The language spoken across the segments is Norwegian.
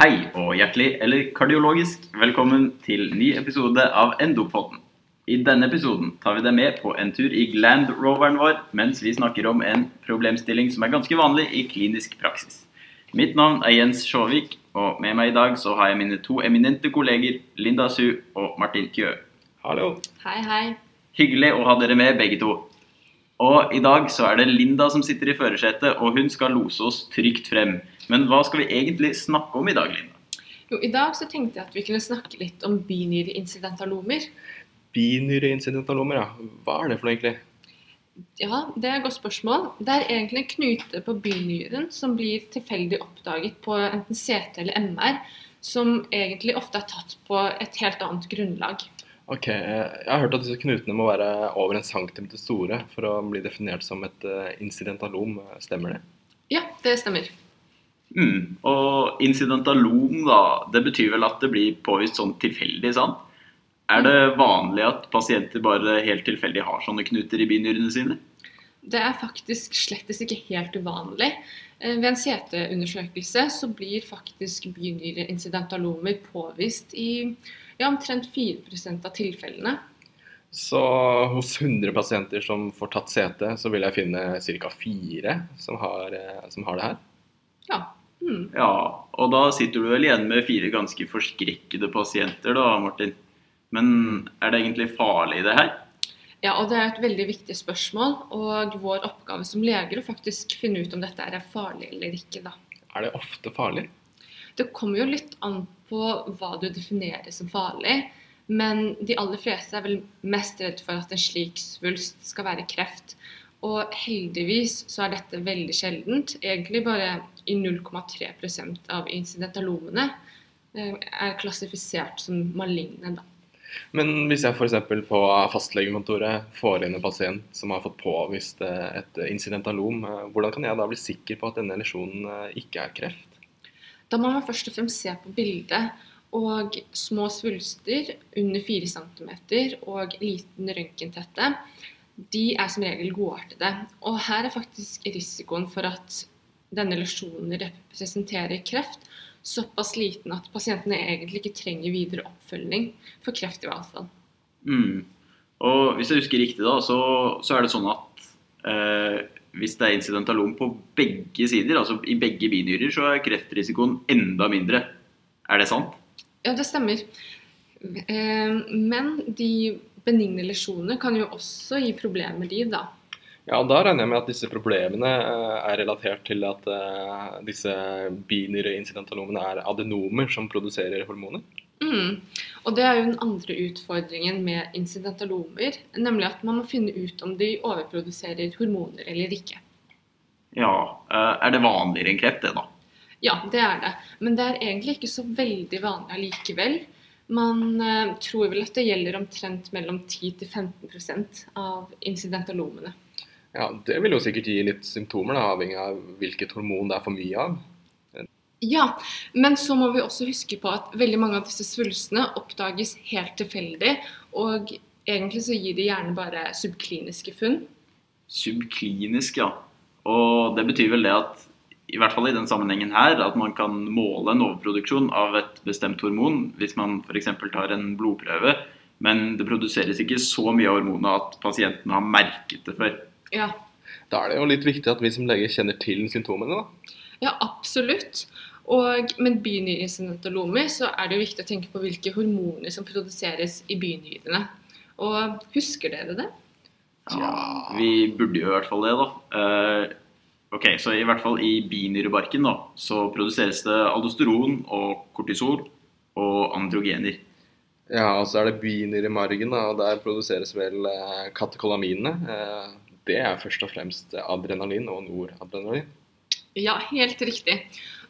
Hei og hjertelig, eller kardiologisk, velkommen til ny episode av Endopodden. I denne episoden tar vi deg med på en tur i Gland Roveren vår, mens vi snakker om en problemstilling som er ganske vanlig i klinisk praksis. Mitt navn er Jens Sjåvik, og med meg i dag så har jeg mine to eminente kolleger Linda Su og Martin Kjø. Hallo. Hei, hei. Hyggelig å ha dere med, begge to. Og i dag så er det Linda som sitter i førersetet, og hun skal lose oss trygt frem. Men hva skal vi egentlig snakke om i dag, Linda? Jo, I dag så tenkte jeg at vi kunne snakke litt om binyreincidentalomer. Binyreincidentalomer, ja. Hva er det for noe egentlig? Ja, det er et godt spørsmål. Det er egentlig en knute på binyren som blir tilfeldig oppdaget på enten CT eller MR, som egentlig ofte er tatt på et helt annet grunnlag. Ok, eh, Jeg har hørt at disse knutene må være over en centimeter store for å bli definert som et eh, incidentalom. Stemmer det? Ja, det stemmer. Mm. Og incidentalom, da, det betyr vel at det blir påvist sånn tilfeldig, sant? Er det vanlig at pasienter bare helt tilfeldig har sånne knuter i binyrene sine? Det er faktisk slettes ikke helt uvanlig. Eh, Ved en CT-undersøkelse så blir faktisk binyreincidentalomer påvist i ja, omtrent 4 av tilfellene. Så hos 100 pasienter som får tatt CT, så vil jeg finne ca. fire som har, eh, som har det her. Ja. Mm. Ja, og da sitter du vel igjen med fire ganske forskrekkede pasienter da, Martin. Men er det egentlig farlig det her? Ja, og det er et veldig viktig spørsmål. Og vår oppgave som leger er å faktisk finne ut om dette er farlig eller ikke. da. Er det ofte farlig? Det kommer jo litt an på hva du definerer som farlig. Men de aller fleste er vel mest redd for at en slik svulst skal være kreft. Og heldigvis så er dette veldig sjeldent. Egentlig bare i 0,3% av incidentalomene eh, er klassifisert som maligne. da. Men hvis jeg f.eks. på fastlegekontoret får inn en pasient som har fått påvist eh, et incidentalom, eh, hvordan kan jeg da bli sikker på at denne lesjonen ikke er kreft? Da må man først og fremst se på bildet. Og små svulster under 4 cm og liten røntgentette, de er som regel godartede. Og her er faktisk risikoen for at denne lesjonen representerer kreft, såpass liten at pasientene egentlig ikke trenger videre oppfølging for kreft i hvert fall. Mm. Og hvis jeg husker riktig, da, så, så er det sånn at eh, hvis det er incidentalom på begge sider, altså i begge binyrer, så er kreftrisikoen enda mindre. Er det sant? Ja, det stemmer. Eh, Men de benigne lesjonene kan jo også gi problemer, de, da. Ja, Da regner jeg med at disse problemene eh, er relatert til at eh, disse binyreincidentalomene er adenomer som produserer hormoner. Mm. Og det er jo den andre utfordringen med incidentalomer, nemlig at man må finne ut om de overproduserer hormoner eller ikke. Ja. Eh, er det vanligere enn kreft, det, da? Ja, det er det. Men det er egentlig ikke så veldig vanlig allikevel. Man tror vel at det gjelder omtrent mellom 10-15% av incidentalomene. Ja, Det vil jo sikkert gi litt symptomer, da, avhengig av hvilket hormon det er for mye av. Ja, men så må vi også huske på at veldig mange av disse svulstene oppdages helt tilfeldig, og egentlig så gir de gjerne bare subkliniske funn. Subklinisk, ja. Og det betyr vel det at i hvert fall i den sammenhengen her, at man kan måle en overproduksjon av et bestemt hormon hvis man f.eks. tar en blodprøve, men det produseres ikke så mye av hormonet at pasienten har merket det før. Ja, Da er det jo litt viktig at vi som leger kjenner til symptomene. da. ja absolutt. Og med bynyreincidentalomer så er det jo viktig å tenke på hvilke hormoner som produseres i bynyrene. Og husker dere det? Ja, vi burde jo i hvert fall det, da. Uh, ok, Så i hvert fall i binyrebarken da, så produseres det aldosteron og kortisol og androgener. Ja, og så er det binyremargen, da, og der produseres vel eh, katekolaminene. Eh, det er først og fremst adrenalin og noradrenalin. Ja, helt riktig.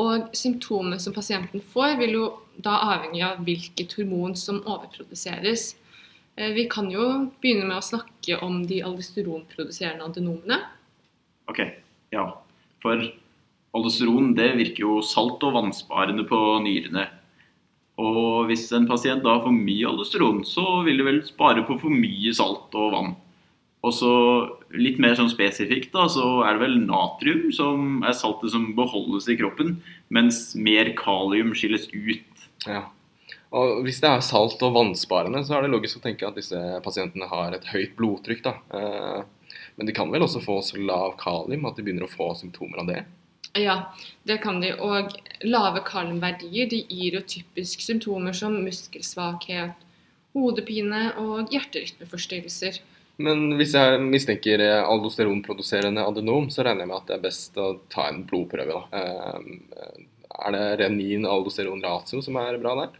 Og symptomene som pasienten får, vil jo da avhenge av hvilket hormon som overproduseres. Eh, Vi kan jo begynne med å snakke om de aldosteronproduserende adenomene. Ok, ja. For aldosteron det virker jo salt- og vannsparende på nyrene. Og hvis en pasient da har for mye aldosteron, så vil det vel spare på for mye salt og vann. Og så litt mer sånn spesifikt, da, så er det vel natrium som er saltet som beholdes i kroppen, mens mer kalium skilles ut. Ja. Og Hvis det er salt og vannsparende, så er det logisk å tenke at disse pasientene har et høyt blodtrykk. da. Eh, Men de kan vel også få så lav kalium at de begynner å få symptomer av det? Ja, det kan de. Og lave kaliumverdier de gir jo typisk symptomer som muskelsvakhet, hodepine og hjerterytmeforstyrrelser. Men hvis jeg mistenker eh, aldosteronproduserende adenom, så regner jeg med at det er best å ta en blodprøve. da. Eh, Er det renin aldosteron ratio som er bra der?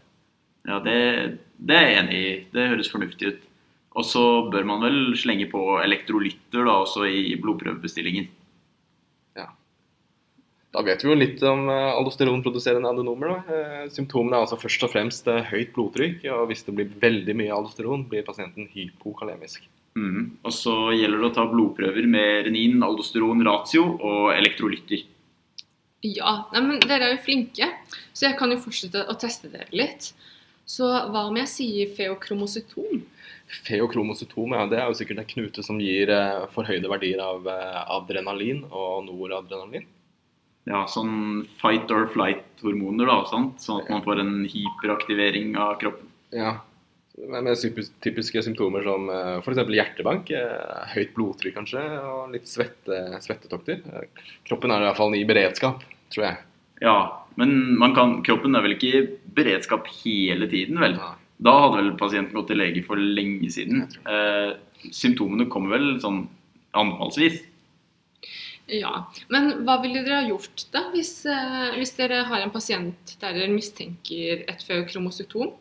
Ja, det, det er jeg enig i. Det høres fornuftig ut. Og så bør man vel slenge på elektrolytter da, også i blodprøvebestillingen. Ja. Da vet vi jo litt om eh, aldosteronproduserende adenomer. Da. Symptomene er altså først og fremst høyt blodtrykk, og hvis det blir veldig mye aldosteron, blir pasienten hypokalemisk. Mhm. Og så gjelder det å ta blodprøver med renin, aldosteron, ratio og elektrolytter. Ja, nei, men dere er jo flinke, så jeg kan jo fortsette å teste dere litt. Så hva om jeg sier feokromosytom? Feokromosytom, ja, det er jo sikkert en knute som gir eh, forhøyde verdier av eh, adrenalin og noradrenalin. Ja, sånn fight or flight-hormoner, da, sant? sånn at man får en hyperaktivering av kroppen. Ja. Med med typiske symptomer som eh, f.eks. hjertebank, eh, høyt blodtrykk kanskje, og litt svette, svettetokter. Eh, Kroppen er i hvert fall i beredskap, tror jeg. Ja, men man kan, kroppen er vel ikke i beredskap hele tiden, vel? Ja. Da hadde vel pasienten gått til lege for lenge siden. Eh, symptomene kommer vel sånn anfallsvis. Ja, men hva ville dere ha gjort da, hvis, eh, hvis dere har en pasient der dere mistenker et feokromocytom?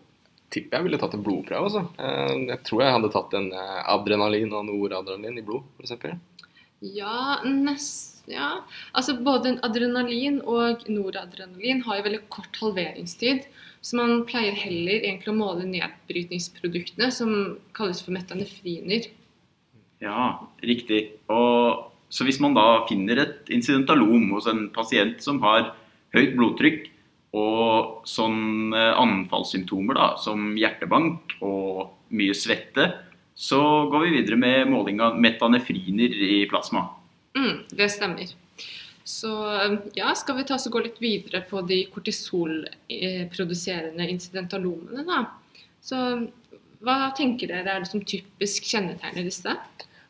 Tipper jeg ville tatt en blodprøve. Altså. Eh, Jeg tror jeg hadde tatt en eh, adrenalin og noradrenalin i blod, f.eks. Ja, nesten. ja. Altså både adrenalin og noradrenalin har jo veldig kort halveringstid. Så man pleier heller egentlig å måle nedbrytningsproduktene, som kalles for metanefriner. Ja, riktig. Og, så hvis man da finner et incidentalom hos en pasient som har høyt blodtrykk og sånn eh, anfallssymptomer da, som hjertebank og mye svette, så går vi videre med måling av metanefriner i plasma. Mm, det stemmer. Så ja, skal vi ta oss og gå litt videre på de kortisolproduserende incidentalomene, da. Så hva tenker dere er det som typisk kjennetegner disse?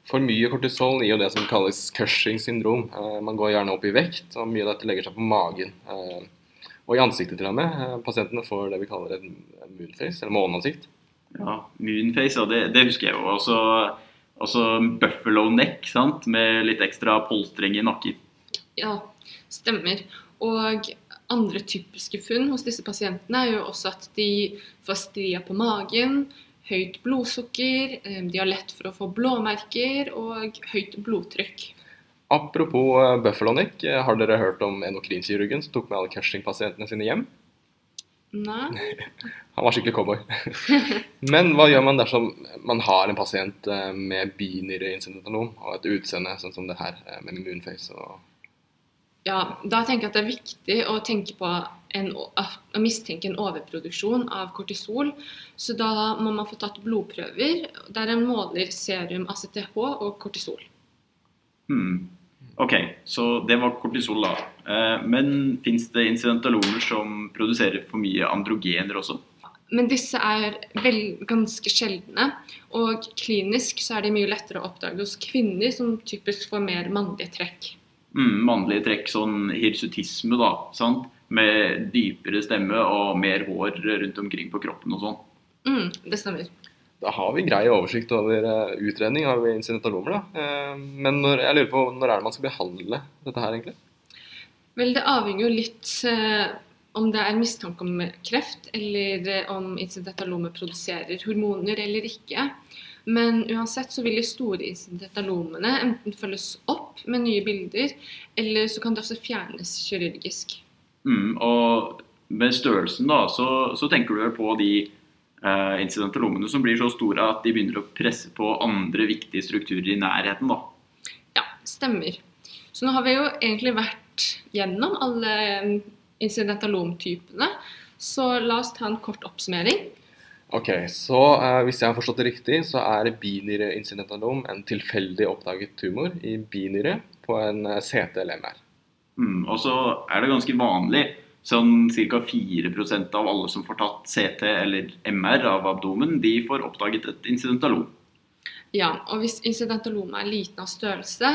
For mye kortisol gir jo det som kalles Cushing syndrom. Eh, Man går gjerne opp i vekt, og mye av dette legger seg på magen. Og i ansiktet til og med. Eh, Pasientene får det vi kaller en en moonface, eller måneansikt. Ja, Moonface, ja, det, det husker jeg jo. Også, også buffalo neck, sant? med litt ekstra polstring i nakken. Ja, stemmer. Og andre typiske funn hos disse pasientene er jo også at de får stria på magen, høyt blodsukker, eh, de har lett for å få blåmerker og høyt blodtrykk. Apropos eh, Buffalo Neck, eh, har dere hørt om endokrinkirurgen som tok med alle Cushing-pasientene sine hjem? Nei? Han var skikkelig cowboy. Men hva gjør man dersom man har en pasient eh, med binyreinsidentalom og et utseende sånn som det her, med moonface og Ja, da tenker jeg at det er viktig å tenke på en, å mistenke en overproduksjon av kortisol. Så da må man få tatt blodprøver der en måler serum ACTH og kortisol. Hmm. Ok, så det var kortisol, da. Eh, men fins det incidentalomer som produserer for mye androgener også? Men disse er vel, ganske sjeldne, og klinisk så er de mye lettere å oppdage hos kvinner som typisk får mer mannlige trekk. Mm, mannlige trekk, sånn hirsutisme, da. sant? Med dypere stemme og mer hår rundt omkring på kroppen og sånn. Mm, det stemmer. Da har vi grei oversikt over eh, utredning av incidentalomer, da. Eh, Men når, jeg lurer på når er det man skal behandle dette her, egentlig? Vel, det avhenger jo litt eh, om det er mistanke om kreft, eller om incidentalomet produserer hormoner eller ikke. Men uansett så vil de store incidentalomene enten følges opp med nye bilder, eller så kan det også fjernes kirurgisk. Mm, og med størrelsen, da, så, så tenker du vel på de eh, incidentalomene som blir så store at de begynner å presse på andre viktige strukturer i nærheten, da. Ja, stemmer. Så nå har vi jo egentlig vært gjennom alle incidentalomtypene, så la oss ta en kort oppsummering. Ok, så eh, hvis jeg har forstått det riktig, så er binyreinsidentalom en tilfeldig oppdaget tumor i binyre på en eh, CT eller MR. Mm, og så er det ganske vanlig. Sånn ca. 4% av alle som får tatt CT eller MR av abdomen, de får oppdaget et incidentalom. Ja, og hvis incidentalomet er liten av størrelse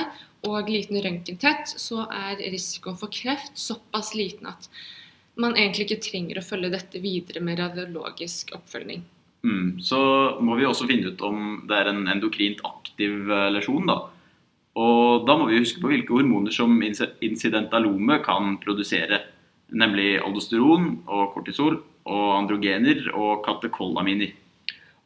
og liten røntgentett, så er risikoen for kreft såpass liten at man egentlig ikke trenger å følge dette videre med radiologisk oppfølging. Mm, så må vi også finne ut om det er en endokrint aktiv eh, lesjon. da. Og da må vi huske på hvilke hormoner som incidentalomet incidentalome kan produsere. Nemlig aldosteron og kortisol og androgener og katekolaminer.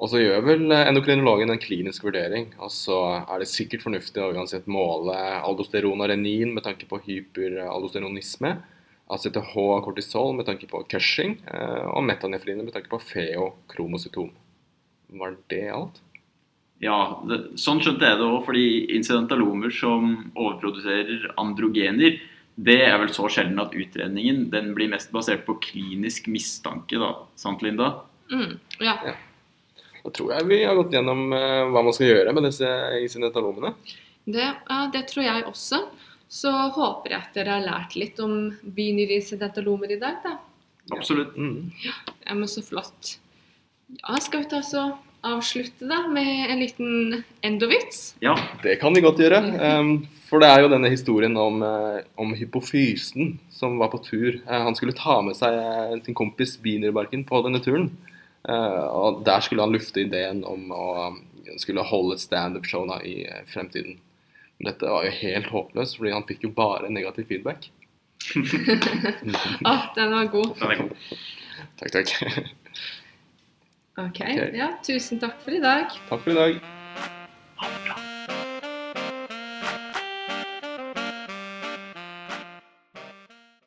Og så gjør vel eh, endokrinologen en klinisk vurdering, og så er det sikkert fornuftig å uansett måle aldosteron og renin med tanke på hyperaldosteronisme, ACTH og kortisol med tanke på Cushing, eh, og metanefrine med tanke på feokromocytom. Var det alt? Ja, det, sånn skjønte jeg det òg, fordi incidentalomer som overproduserer androgener, det er vel så sjelden at utredningen den blir mest basert på klinisk mistanke, da. Sant, Linda? Mm, ja. Da tror jeg vi har gått gjennom uh, hva man skal gjøre med disse isinetalomene. Det, ja, det tror jeg også. Så håper jeg at dere har lært litt om binyreincidentalomer i dag, da. Absolutt. Mm. Ja, men så flott. Ja, skal vi ta så avslutte da med en liten endovits? Ja. Det kan vi godt gjøre. em, for det er jo denne historien om, eh, om hypofysen som var på tur. Eh, han skulle ta med seg eh, sin kompis Binerbarken på denne turen. Eh, og der skulle han lufte ideen om å skulle holde et standup-show da i fremtiden. Men dette var jo helt håpløst, fordi han fikk jo bare negativ feedback. Å, den var god. Den er god. Takk, takk. Ok, ja, tusen takk for i dag. Takk for i dag.